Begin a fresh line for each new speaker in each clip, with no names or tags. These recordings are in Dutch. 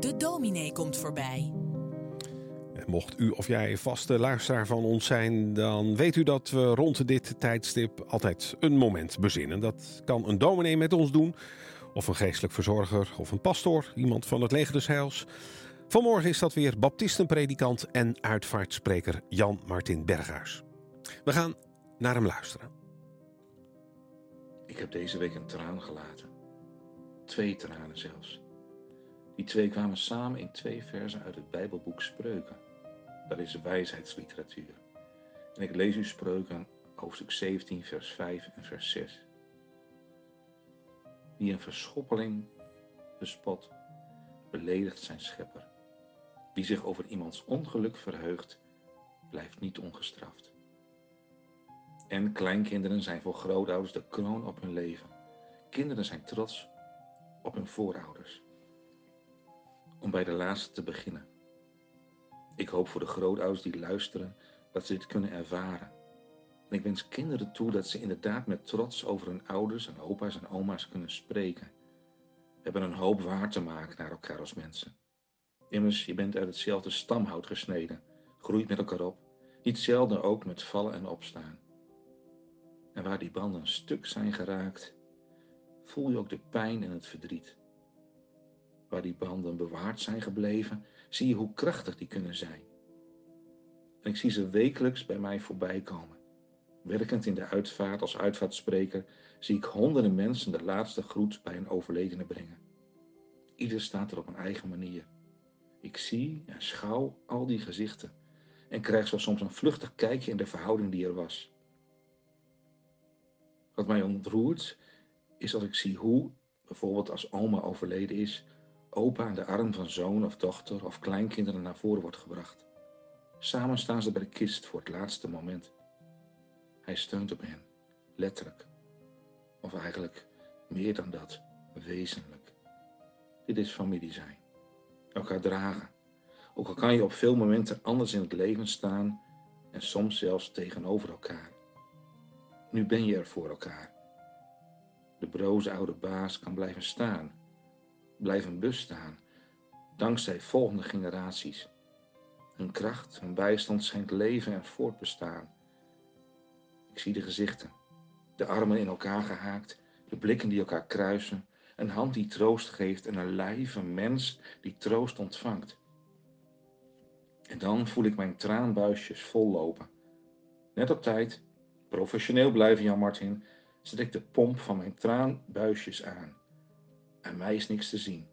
De dominee komt voorbij.
Mocht u of jij vaste luisteraar van ons zijn, dan weet u dat we rond dit tijdstip altijd een moment bezinnen. Dat kan een dominee met ons doen, of een geestelijk verzorger, of een pastoor, iemand van het leger des heils. Vanmorgen is dat weer baptistenpredikant en uitvaartspreker Jan Martin Berghuis. We gaan naar hem luisteren.
Ik heb deze week een traan gelaten. Twee tranen zelfs. Die twee kwamen samen in twee versen uit het Bijbelboek Spreuken. Dat is wijsheidsliteratuur. En ik lees u Spreuken hoofdstuk 17, vers 5 en vers 6. Wie een verschoppeling bespot, beledigt zijn schepper. Wie zich over iemands ongeluk verheugt, blijft niet ongestraft. En kleinkinderen zijn voor grootouders de kroon op hun leven. Kinderen zijn trots op hun voorouders. Om bij de laatste te beginnen. Ik hoop voor de grootouders die luisteren dat ze dit kunnen ervaren. En ik wens kinderen toe dat ze inderdaad met trots over hun ouders en opa's en oma's kunnen spreken. We hebben een hoop waar te maken naar elkaar als mensen. Immers, je bent uit hetzelfde stamhout gesneden, groeit met elkaar op, niet zelden ook met vallen en opstaan. En waar die banden stuk zijn geraakt, voel je ook de pijn en het verdriet. Waar die banden bewaard zijn gebleven, zie je hoe krachtig die kunnen zijn. En ik zie ze wekelijks bij mij voorbij komen. Werkend in de uitvaart als uitvaartspreker zie ik honderden mensen de laatste groet bij een overledene brengen. Ieder staat er op een eigen manier. Ik zie en schouw al die gezichten en krijg zo soms een vluchtig kijkje in de verhouding die er was. Wat mij ontroert is als ik zie hoe, bijvoorbeeld als oma overleden is, opa aan de arm van zoon of dochter of kleinkinderen naar voren wordt gebracht. Samen staan ze bij de kist voor het laatste moment. Hij steunt op hen, letterlijk. Of eigenlijk meer dan dat, wezenlijk. Dit is familie zijn. Elkaar dragen. Ook al kan je op veel momenten anders in het leven staan en soms zelfs tegenover elkaar. Nu ben je er voor elkaar. De broze oude baas kan blijven staan, blijven bestaan, dankzij volgende generaties. Hun kracht, hun bijstand schenkt leven en voortbestaan. Ik zie de gezichten, de armen in elkaar gehaakt, de blikken die elkaar kruisen, een hand die troost geeft en een lijf, een mens die troost ontvangt. En dan voel ik mijn traanbuisjes vollopen. Net op tijd, professioneel blijven Jan Martin, ik de pomp van mijn traanbuisjes aan. Aan mij is niks te zien,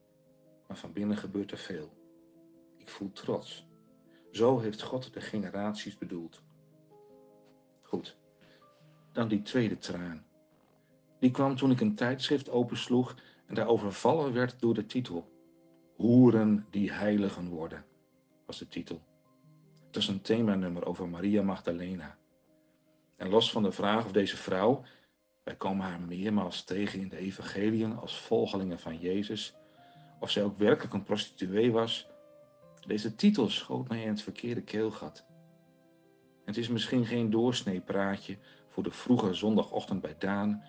maar van binnen gebeurt er veel. Ik voel trots. Zo heeft God de generaties bedoeld. Goed, dan die tweede traan. Die kwam toen ik een tijdschrift opensloeg en daar overvallen werd door de titel. Hoeren die heiligen worden, was de titel. Het is een themanummer over Maria Magdalena. En los van de vraag of deze vrouw, wij komen haar meermaals tegen in de evangeliën als volgelingen van Jezus, of zij ook werkelijk een prostituee was, deze titel schoot mij in het verkeerde keelgat. Het is misschien geen doorsneepraatje voor de vroege zondagochtend bij Daan,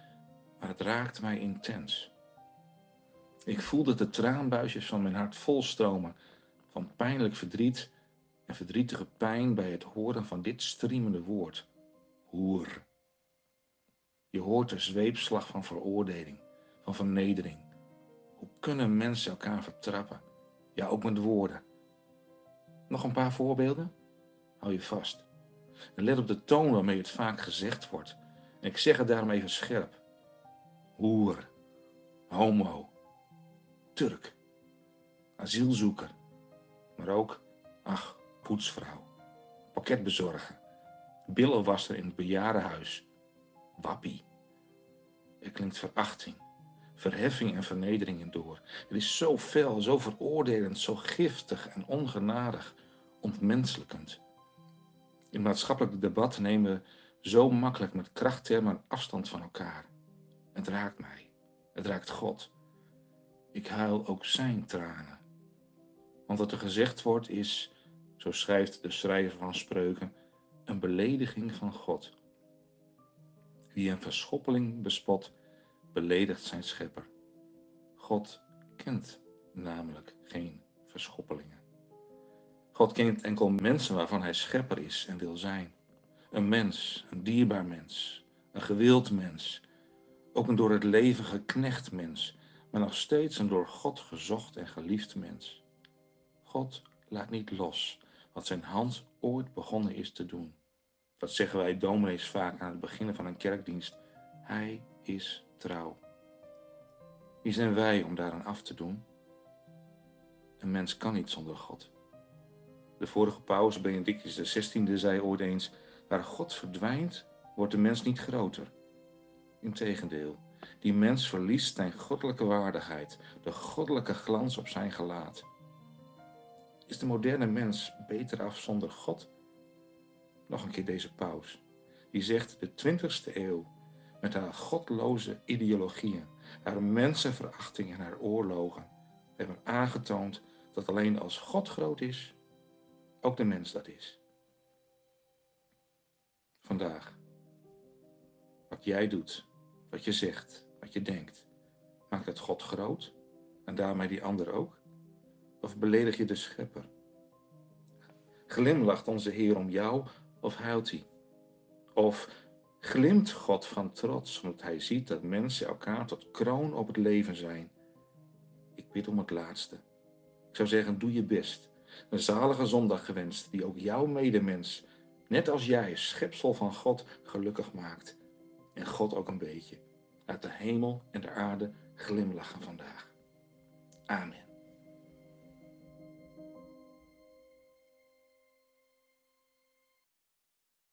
maar het raakt mij intens. Ik voelde de traanbuisjes van mijn hart volstromen van pijnlijk verdriet en verdrietige pijn bij het horen van dit striemende woord. Hoer. Je hoort de zweepslag van veroordeling, van vernedering. Hoe kunnen mensen elkaar vertrappen? Ja, ook met woorden. Nog een paar voorbeelden? Hou je vast. En let op de toon waarmee het vaak gezegd wordt. Ik zeg het daarom even scherp. Hoer, homo, Turk, asielzoeker, maar ook, ach, poetsvrouw, pakketbezorger, billenwasser in het bejaardenhuis, wappie. Er klinkt verachting, verheffing en vernedering in door. Het is zo fel, zo veroordelend, zo giftig en ongenadig, ontmenselijkend. In maatschappelijk debat nemen we zo makkelijk met krachttermen afstand van elkaar. Het raakt mij. Het raakt God. Ik huil ook zijn tranen. Want wat er gezegd wordt is, zo schrijft de schrijver van Spreuken, een belediging van God. Wie een verschoppeling bespot, beledigt zijn schepper. God kent namelijk geen verschoppelingen. God kent enkel mensen waarvan hij schepper is en wil zijn. Een mens, een dierbaar mens, een gewild mens, ook een door het leven geknecht mens, maar nog steeds een door God gezocht en geliefd mens. God laat niet los wat zijn hand ooit begonnen is te doen. Dat zeggen wij dominees vaak aan het beginnen van een kerkdienst. Hij is trouw. Wie zijn wij om daaraan af te doen? Een mens kan niet zonder God. De vorige paus, Benedictus XVI, zei ooit eens: Waar God verdwijnt, wordt de mens niet groter. Integendeel, die mens verliest zijn goddelijke waardigheid, de goddelijke glans op zijn gelaat. Is de moderne mens beter af zonder God? Nog een keer deze paus. Die zegt de 20ste eeuw met haar godloze ideologieën, haar mensenverachting en haar oorlogen hebben aangetoond dat alleen als God groot is, ook de mens dat is. Vandaag. Wat jij doet, wat je zegt, wat je denkt, maakt het God groot en daarmee die ander ook? Of beledig je de schepper? Glimlacht onze Heer om jou of huilt hij? Of glimt God van trots omdat hij ziet dat mensen elkaar tot kroon op het leven zijn? Ik bid om het laatste. Ik zou zeggen, doe je best. Een zalige zondag gewenst die ook jouw medemens, net als jij, schepsel van God, gelukkig maakt. En God ook een beetje. Uit de hemel en de aarde glimlachen vandaag. Amen.